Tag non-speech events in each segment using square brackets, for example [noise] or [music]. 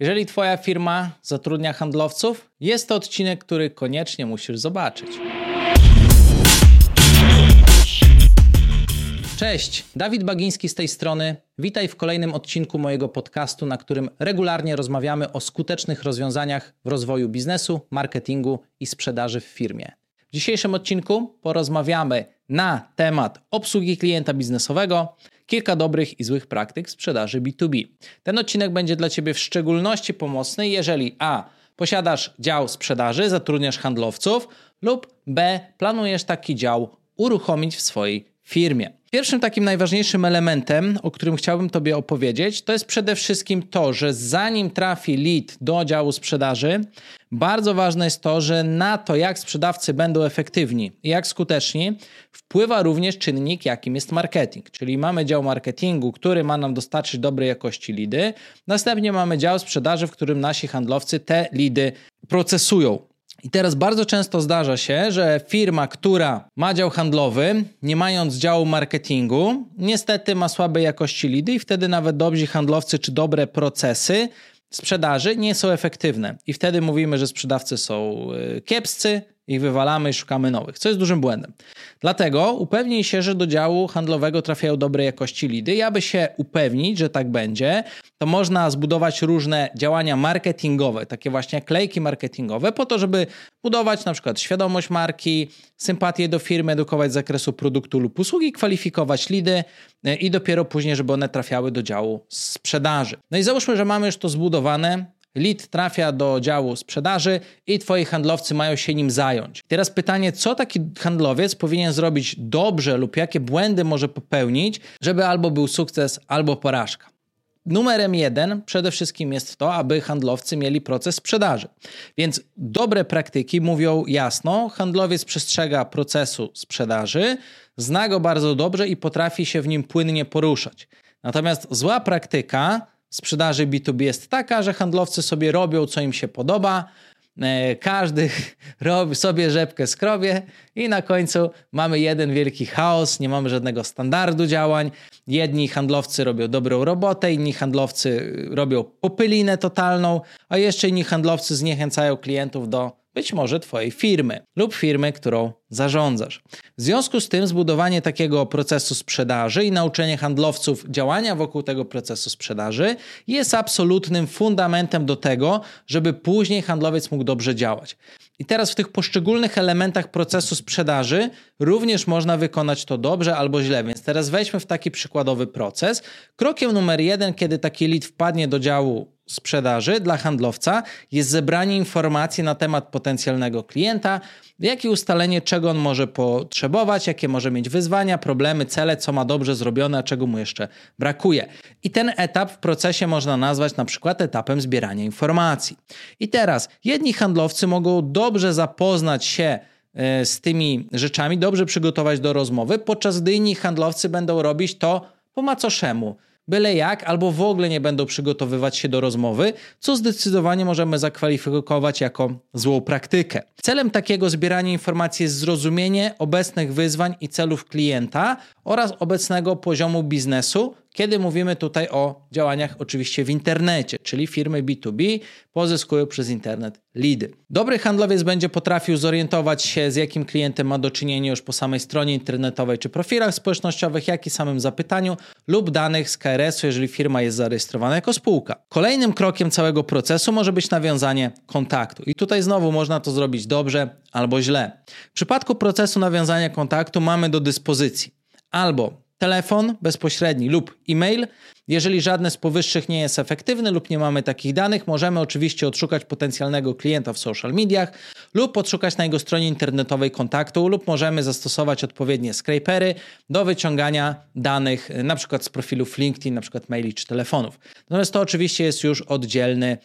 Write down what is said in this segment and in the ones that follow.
Jeżeli Twoja firma zatrudnia handlowców, jest to odcinek, który koniecznie musisz zobaczyć. Cześć, Dawid Bagiński z tej strony. Witaj w kolejnym odcinku mojego podcastu, na którym regularnie rozmawiamy o skutecznych rozwiązaniach w rozwoju biznesu, marketingu i sprzedaży w firmie. W dzisiejszym odcinku porozmawiamy na temat obsługi klienta biznesowego, kilka dobrych i złych praktyk sprzedaży B2B. Ten odcinek będzie dla Ciebie w szczególności pomocny, jeżeli A. Posiadasz dział sprzedaży, zatrudniasz handlowców, lub B. Planujesz taki dział uruchomić w swojej firmie. Pierwszym takim najważniejszym elementem, o którym chciałbym Tobie opowiedzieć, to jest przede wszystkim to, że zanim trafi lead do działu sprzedaży, bardzo ważne jest to, że na to, jak sprzedawcy będą efektywni i jak skuteczni, wpływa również czynnik, jakim jest marketing. Czyli mamy dział marketingu, który ma nam dostarczyć dobrej jakości lidy. Następnie mamy dział sprzedaży, w którym nasi handlowcy te lidy procesują. I teraz bardzo często zdarza się, że firma, która ma dział handlowy, nie mając działu marketingu, niestety ma słabej jakości lidy i wtedy nawet dobrzy handlowcy czy dobre procesy sprzedaży nie są efektywne. I wtedy mówimy, że sprzedawcy są y, kiepscy, ich wywalamy i szukamy nowych, co jest dużym błędem. Dlatego upewnij się, że do działu handlowego trafiają dobrej jakości lidy. I aby się upewnić, że tak będzie, to można zbudować różne działania marketingowe, takie właśnie klejki marketingowe, po to, żeby budować na przykład świadomość marki, sympatię do firmy, edukować z zakresu produktu lub usługi, kwalifikować lidy e, i dopiero później, żeby one trafiały do działu sprzedaży. No i załóżmy, że mamy już to zbudowane, Lead trafia do działu sprzedaży i twoi handlowcy mają się nim zająć. Teraz pytanie, co taki handlowiec powinien zrobić dobrze lub jakie błędy może popełnić, żeby albo był sukces, albo porażka. Numerem jeden przede wszystkim jest to, aby handlowcy mieli proces sprzedaży. Więc dobre praktyki mówią jasno, handlowiec przestrzega procesu sprzedaży, zna go bardzo dobrze i potrafi się w nim płynnie poruszać. Natomiast zła praktyka sprzedaży B2B jest taka, że handlowcy sobie robią, co im się podoba, e, każdy [laughs] robi sobie rzepkę skrobie i na końcu mamy jeden wielki chaos, nie mamy żadnego standardu działań. Jedni handlowcy robią dobrą robotę, inni handlowcy robią popylinę totalną, a jeszcze inni handlowcy zniechęcają klientów do być może Twojej firmy lub firmy, którą zarządzasz. W związku z tym zbudowanie takiego procesu sprzedaży i nauczenie handlowców działania wokół tego procesu sprzedaży jest absolutnym fundamentem do tego, żeby później handlowiec mógł dobrze działać. I teraz w tych poszczególnych elementach procesu sprzedaży również można wykonać to dobrze albo źle. Więc teraz weźmy w taki przykładowy proces. Krokiem numer jeden, kiedy taki lead wpadnie do działu sprzedaży dla handlowca jest zebranie informacji na temat potencjalnego klienta, jak i ustalenie, czego on może potrzebować, jakie może mieć wyzwania, problemy, cele, co ma dobrze zrobione, a czego mu jeszcze brakuje. I ten etap w procesie można nazwać na przykład etapem zbierania informacji. I teraz jedni handlowcy mogą dobrze zapoznać się e, z tymi rzeczami, dobrze przygotować do rozmowy, podczas gdy inni handlowcy będą robić to po macoszemu byle jak, albo w ogóle nie będą przygotowywać się do rozmowy, co zdecydowanie możemy zakwalifikować jako złą praktykę. Celem takiego zbierania informacji jest zrozumienie obecnych wyzwań i celów klienta oraz obecnego poziomu biznesu, kiedy mówimy tutaj o działaniach oczywiście w internecie, czyli firmy B2B pozyskują przez internet leady. Dobry handlowiec będzie potrafił zorientować się, z jakim klientem ma do czynienia już po samej stronie internetowej czy profilach społecznościowych, jak i samym zapytaniu lub danych z KRS-u, jeżeli firma jest zarejestrowana jako spółka. Kolejnym krokiem całego procesu może być nawiązanie kontaktu. I tutaj znowu można to zrobić dobrze albo źle. W przypadku procesu nawiązania kontaktu mamy do dyspozycji albo telefon bezpośredni lub e-mail. Jeżeli żadne z powyższych nie jest efektywny lub nie mamy takich danych, możemy oczywiście odszukać potencjalnego klienta w social mediach lub odszukać na jego stronie internetowej kontaktu lub możemy zastosować odpowiednie scrapery do wyciągania danych na przykład z profilów LinkedIn, przykład maili czy telefonów. Natomiast to oczywiście jest już oddzielny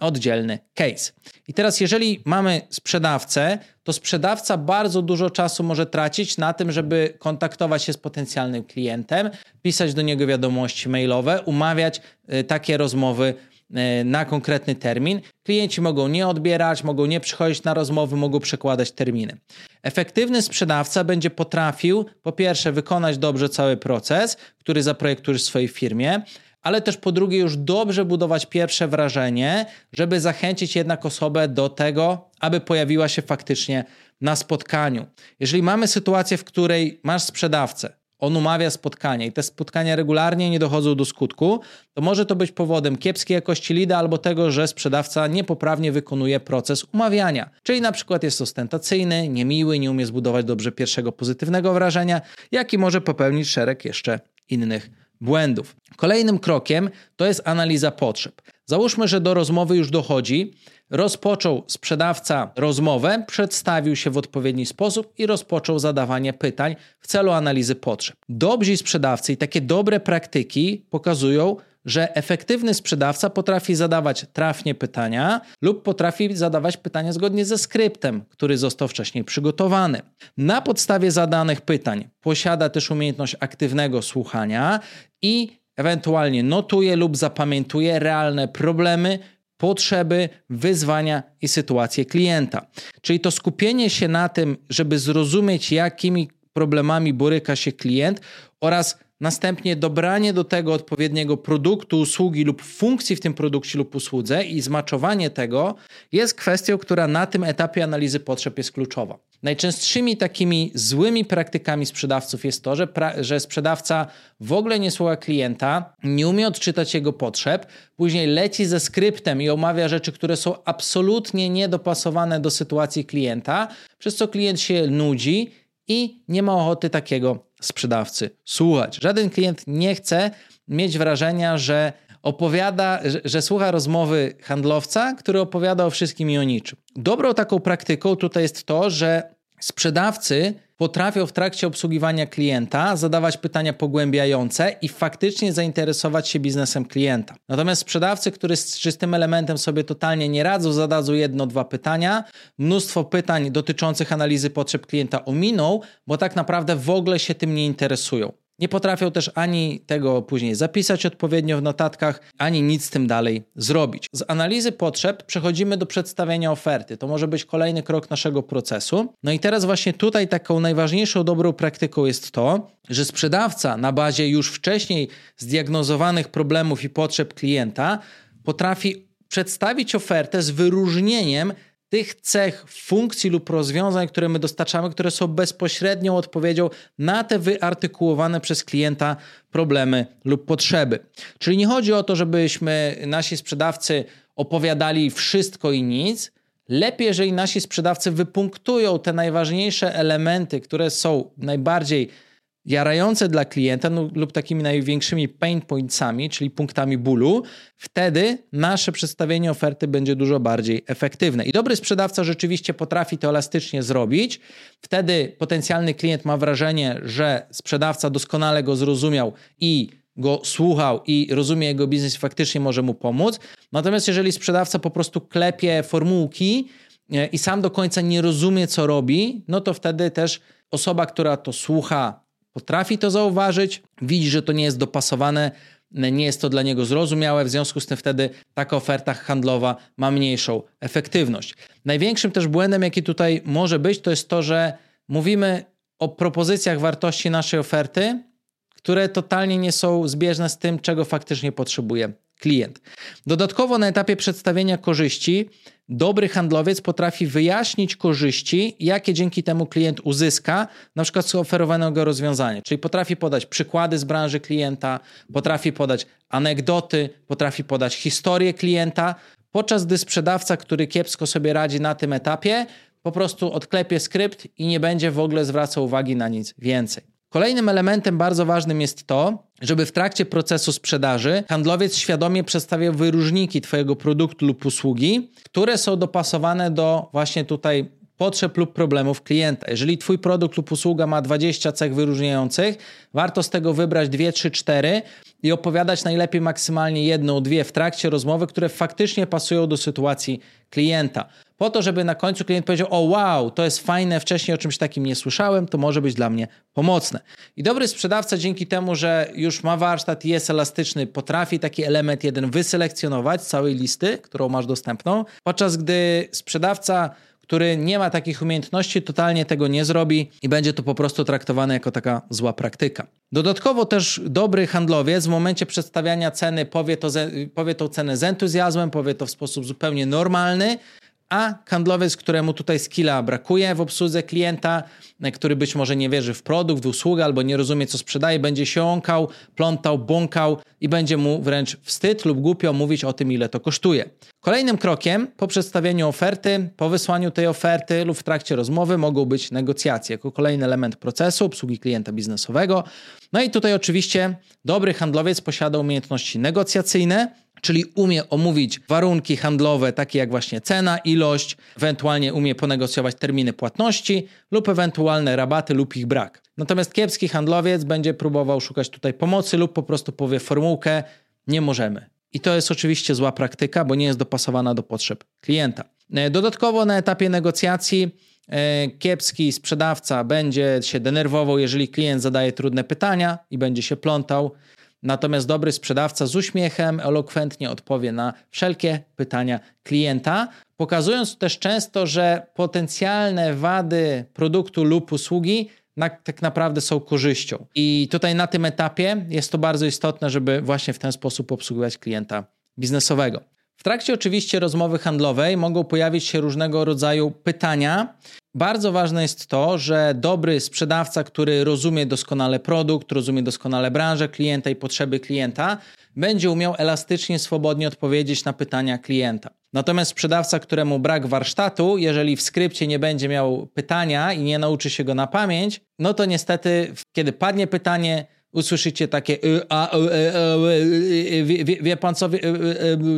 oddzielny case. I teraz, jeżeli mamy sprzedawcę, to sprzedawca bardzo dużo czasu może tracić na tym, żeby kontaktować się z potencjalnym klientem, pisać do niego wiadomości mailowe, umawiać y, takie rozmowy y, na konkretny termin. Klienci mogą nie odbierać, mogą nie przychodzić na rozmowy, mogą przekładać terminy. Efektywny sprzedawca będzie potrafił, po pierwsze, wykonać dobrze cały proces, który zaprojektujesz w swojej firmie, ale też po drugie już dobrze budować pierwsze wrażenie, żeby zachęcić jednak osobę do tego, aby pojawiła się faktycznie na spotkaniu. Jeżeli mamy sytuację, w której masz sprzedawcę, on umawia spotkanie i te spotkania regularnie nie dochodzą do skutku, to może to być powodem kiepskiej jakości lida albo tego, że sprzedawca niepoprawnie wykonuje proces umawiania. Czyli na przykład jest ostentacyjny, niemiły, nie umie zbudować dobrze pierwszego pozytywnego wrażenia, jak i może popełnić szereg jeszcze innych błędów. Kolejnym krokiem to jest analiza potrzeb. Załóżmy, że do rozmowy już dochodzi, rozpoczął sprzedawca rozmowę, przedstawił się w odpowiedni sposób i rozpoczął zadawanie pytań w celu analizy potrzeb. Dobrzy sprzedawcy i takie dobre praktyki pokazują, że efektywny sprzedawca potrafi zadawać trafnie pytania lub potrafi zadawać pytania zgodnie ze skryptem, który został wcześniej przygotowany. Na podstawie zadanych pytań posiada też umiejętność aktywnego słuchania i ewentualnie notuje lub zapamiętuje realne problemy, potrzeby, wyzwania i sytuacje klienta. Czyli to skupienie się na tym, żeby zrozumieć, jakimi problemami boryka się klient oraz Następnie dobranie do tego odpowiedniego produktu, usługi lub funkcji w tym produkcie lub usłudze i zmaczowanie tego jest kwestią, która na tym etapie analizy potrzeb jest kluczowa. Najczęstszymi takimi złymi praktykami sprzedawców jest to, że, że sprzedawca w ogóle nie słucha klienta, nie umie odczytać jego potrzeb, później leci ze skryptem i omawia rzeczy, które są absolutnie niedopasowane do sytuacji klienta, przez co klient się nudzi i nie ma ochoty takiego sprzedawcy słuchać. Żaden klient nie chce mieć wrażenia, że opowiada, że, że, słucha rozmowy handlowca, który opowiada o wszystkim i o niczym. Dobrą taką praktyką tutaj jest to, że sprzedawcy potrafią w trakcie obsługiwania klienta zadawać pytania pogłębiające i faktycznie zainteresować się biznesem klienta. Natomiast sprzedawcy, którzy z tym elementem sobie totalnie nie radzą, zadadzą jedno, dwa pytania, mnóstwo pytań dotyczących analizy potrzeb klienta ominą, bo tak naprawdę w ogóle się tym nie interesują. Nie potrafią też ani tego później zapisać odpowiednio w notatkach, ani nic z tym dalej zrobić. Z analizy potrzeb przechodzimy do przedstawienia oferty. To może być kolejny krok naszego procesu. No i teraz właśnie tutaj taką najważniejszą dobrą praktyką jest to, że sprzedawca na bazie już wcześniej zdiagnozowanych problemów i potrzeb klienta potrafi przedstawić ofertę z wyróżnieniem tych cech, funkcji lub rozwiązań, które my dostarczamy, które są bezpośrednią odpowiedzią na te wyartykułowane przez klienta problemy lub potrzeby. Czyli nie chodzi o to, żebyśmy nasi sprzedawcy opowiadali wszystko i nic. Lepiej, jeżeli nasi sprzedawcy wypunktują te najważniejsze elementy, które są najbardziej jarające dla klienta no, lub takimi największymi pain pointsami, czyli punktami bólu, wtedy nasze przedstawienie oferty będzie dużo bardziej efektywne. I dobry sprzedawca rzeczywiście potrafi to elastycznie zrobić. Wtedy potencjalny klient ma wrażenie, że sprzedawca doskonale go zrozumiał i go słuchał i rozumie jego biznes, faktycznie może mu pomóc. Natomiast jeżeli sprzedawca po prostu klepie formułki e, i sam do końca nie rozumie, co robi, no to wtedy też osoba, która to słucha, potrafi to zauważyć, widzi, że to nie jest dopasowane, nie jest to dla niego zrozumiałe, w związku z tym wtedy taka oferta handlowa ma mniejszą efektywność. Największym też błędem, jaki tutaj może być, to jest to, że mówimy o propozycjach wartości naszej oferty, które totalnie nie są zbieżne z tym, czego faktycznie potrzebuje klient. Dodatkowo na etapie przedstawienia korzyści dobry handlowiec potrafi wyjaśnić korzyści, jakie dzięki temu klient uzyska, na przykład z oferowanego rozwiązania. Czyli potrafi podać przykłady z branży klienta, potrafi podać anegdoty, potrafi podać historię klienta, podczas gdy sprzedawca, który kiepsko sobie radzi na tym etapie, po prostu odklepie skrypt i nie będzie w ogóle zwracał uwagi na nic więcej. Kolejnym elementem bardzo ważnym jest to, żeby w trakcie procesu sprzedaży handlowiec świadomie przedstawiał wyróżniki Twojego produktu lub usługi, które są dopasowane do właśnie tutaj potrzeb lub problemów klienta. Jeżeli Twój produkt lub usługa ma 20 cech wyróżniających, warto z tego wybrać 2, 3, 4 i opowiadać najlepiej maksymalnie jedną, dwie w trakcie rozmowy, które faktycznie pasują do sytuacji klienta. Po to, żeby na końcu klient powiedział: O, wow, to jest fajne, wcześniej o czymś takim nie słyszałem, to może być dla mnie pomocne. I dobry sprzedawca dzięki temu, że już ma warsztat jest elastyczny, potrafi taki element jeden wyselekcjonować z całej listy, którą masz dostępną, podczas gdy sprzedawca który nie ma takich umiejętności, totalnie tego nie zrobi i będzie to po prostu traktowane jako taka zła praktyka. Dodatkowo też dobry handlowiec w momencie przedstawiania ceny powie, to, powie tą cenę z entuzjazmem, powie to w sposób zupełnie normalny, a handlowiec, któremu tutaj skilla brakuje w obsłudze klienta, który być może nie wierzy w produkt, w usługę albo nie rozumie, co sprzedaje, będzie się jąkał, plątał, bąkał i będzie mu wręcz wstyd lub głupio mówić o tym, ile to kosztuje. Kolejnym krokiem po przedstawieniu oferty, po wysłaniu tej oferty lub w trakcie rozmowy mogą być negocjacje jako kolejny element procesu obsługi klienta biznesowego. No i tutaj oczywiście dobry handlowiec posiada umiejętności negocjacyjne, czyli umie omówić warunki handlowe, takie jak właśnie cena, ilość, ewentualnie umie ponegocjować terminy płatności lub ewentualne rabaty lub ich brak. Natomiast kiepski handlowiec będzie próbował szukać tutaj pomocy lub po prostu powie formułkę nie możemy. I to jest oczywiście zła praktyka, bo nie jest dopasowana do potrzeb klienta. E, dodatkowo na etapie negocjacji e, kiepski sprzedawca będzie się denerwował, jeżeli klient zadaje trudne pytania i będzie się plątał. Natomiast dobry sprzedawca z uśmiechem elokwentnie odpowie na wszelkie pytania klienta, pokazując też często, że potencjalne wady produktu lub usługi na, tak naprawdę są korzyścią. I tutaj na tym etapie jest to bardzo istotne, żeby właśnie w ten sposób obsługiwać klienta biznesowego. W trakcie oczywiście rozmowy handlowej mogą pojawić się różnego rodzaju pytania. Bardzo ważne jest to, że dobry sprzedawca, który rozumie doskonale produkt, rozumie doskonale branżę klienta i potrzeby klienta, będzie umiał elastycznie, swobodnie odpowiedzieć na pytania klienta. Natomiast sprzedawca, któremu brak warsztatu, jeżeli w skrypcie nie będzie miał pytania i nie nauczy się go na pamięć, no to niestety, kiedy padnie pytanie, usłyszycie takie a, wie, wie pan co,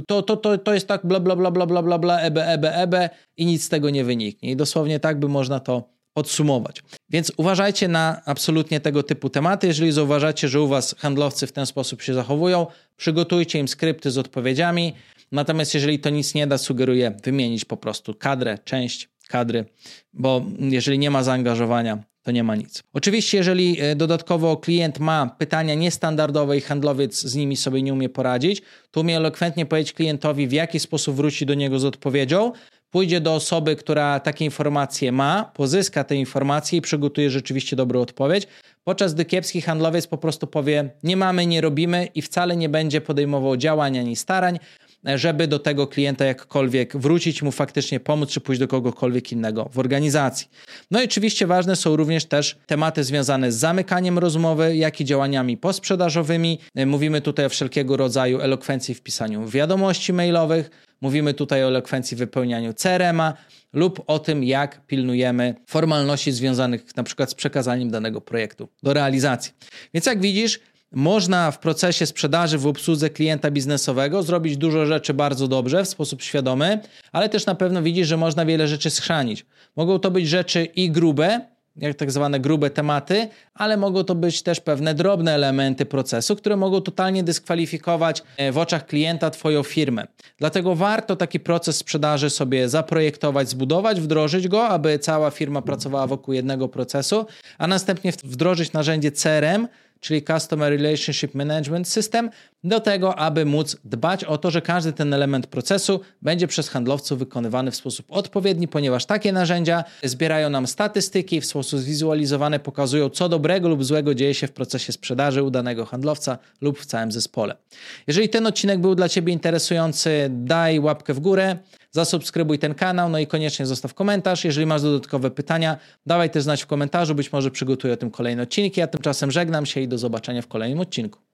to, to, to, to jest tak bla bla bla bla bla bla bla ebe ebe ebe i nic z tego nie wyniknie. I dosłownie tak by można to podsumować. Więc uważajcie na absolutnie tego typu tematy. Jeżeli zauważacie, że u was handlowcy w ten sposób się zachowują, przygotujcie im skrypty z odpowiedziami. Natomiast jeżeli to nic nie da, sugeruję wymienić po prostu kadrę, część kadry, bo jeżeli nie ma zaangażowania, to nie ma nic. Oczywiście, jeżeli e, dodatkowo klient ma pytania niestandardowe i handlowiec z nimi sobie nie umie poradzić, to umie elokwentnie powiedzieć klientowi, w jaki sposób wróci do niego z odpowiedzią, pójdzie do osoby, która takie informacje ma, pozyska te informacje i przygotuje rzeczywiście dobrą odpowiedź, podczas gdy kiepski handlowiec po prostu powie: Nie mamy, nie robimy i wcale nie będzie podejmował działań ani starań, żeby do tego klienta jakkolwiek wrócić, mu faktycznie pomóc, czy pójść do kogokolwiek innego w organizacji. No i oczywiście ważne są również też tematy związane z zamykaniem rozmowy, jak i działaniami posprzedażowymi. Mówimy tutaj o wszelkiego rodzaju elokwencji w pisaniu wiadomości mailowych, mówimy tutaj o elokwencji w wypełnianiu CRM-a lub o tym, jak pilnujemy formalności związanych na przykład z przekazaniem danego projektu do realizacji. Więc jak widzisz, można w procesie sprzedaży, w obsłudze klienta biznesowego zrobić dużo rzeczy bardzo dobrze, w sposób świadomy, ale też na pewno widzisz, że można wiele rzeczy schrzanić. Mogą to być rzeczy i grube, jak tak zwane grube tematy, ale mogą to być też pewne drobne elementy procesu, które mogą totalnie dyskwalifikować e, w oczach klienta Twoją firmę. Dlatego warto taki proces sprzedaży sobie zaprojektować, zbudować, wdrożyć go, aby cała firma pracowała wokół jednego procesu, a następnie wdrożyć narzędzie CRM, czyli Customer Relationship Management System, do tego, aby móc dbać o to, że każdy ten element procesu będzie przez handlowców wykonywany w sposób odpowiedni, ponieważ takie narzędzia zbierają nam statystyki, w sposób zwizualizowany pokazują, co dobrego lub złego dzieje się w procesie sprzedaży u danego handlowca lub w całym zespole. Jeżeli ten odcinek był dla Ciebie interesujący, daj łapkę w górę zasubskrybuj ten kanał, no i koniecznie zostaw komentarz. Jeżeli masz dodatkowe pytania, dawaj też znać w komentarzu, być może przygotuję o tym kolejne odcinki. Ja tymczasem żegnam się i do zobaczenia w kolejnym odcinku.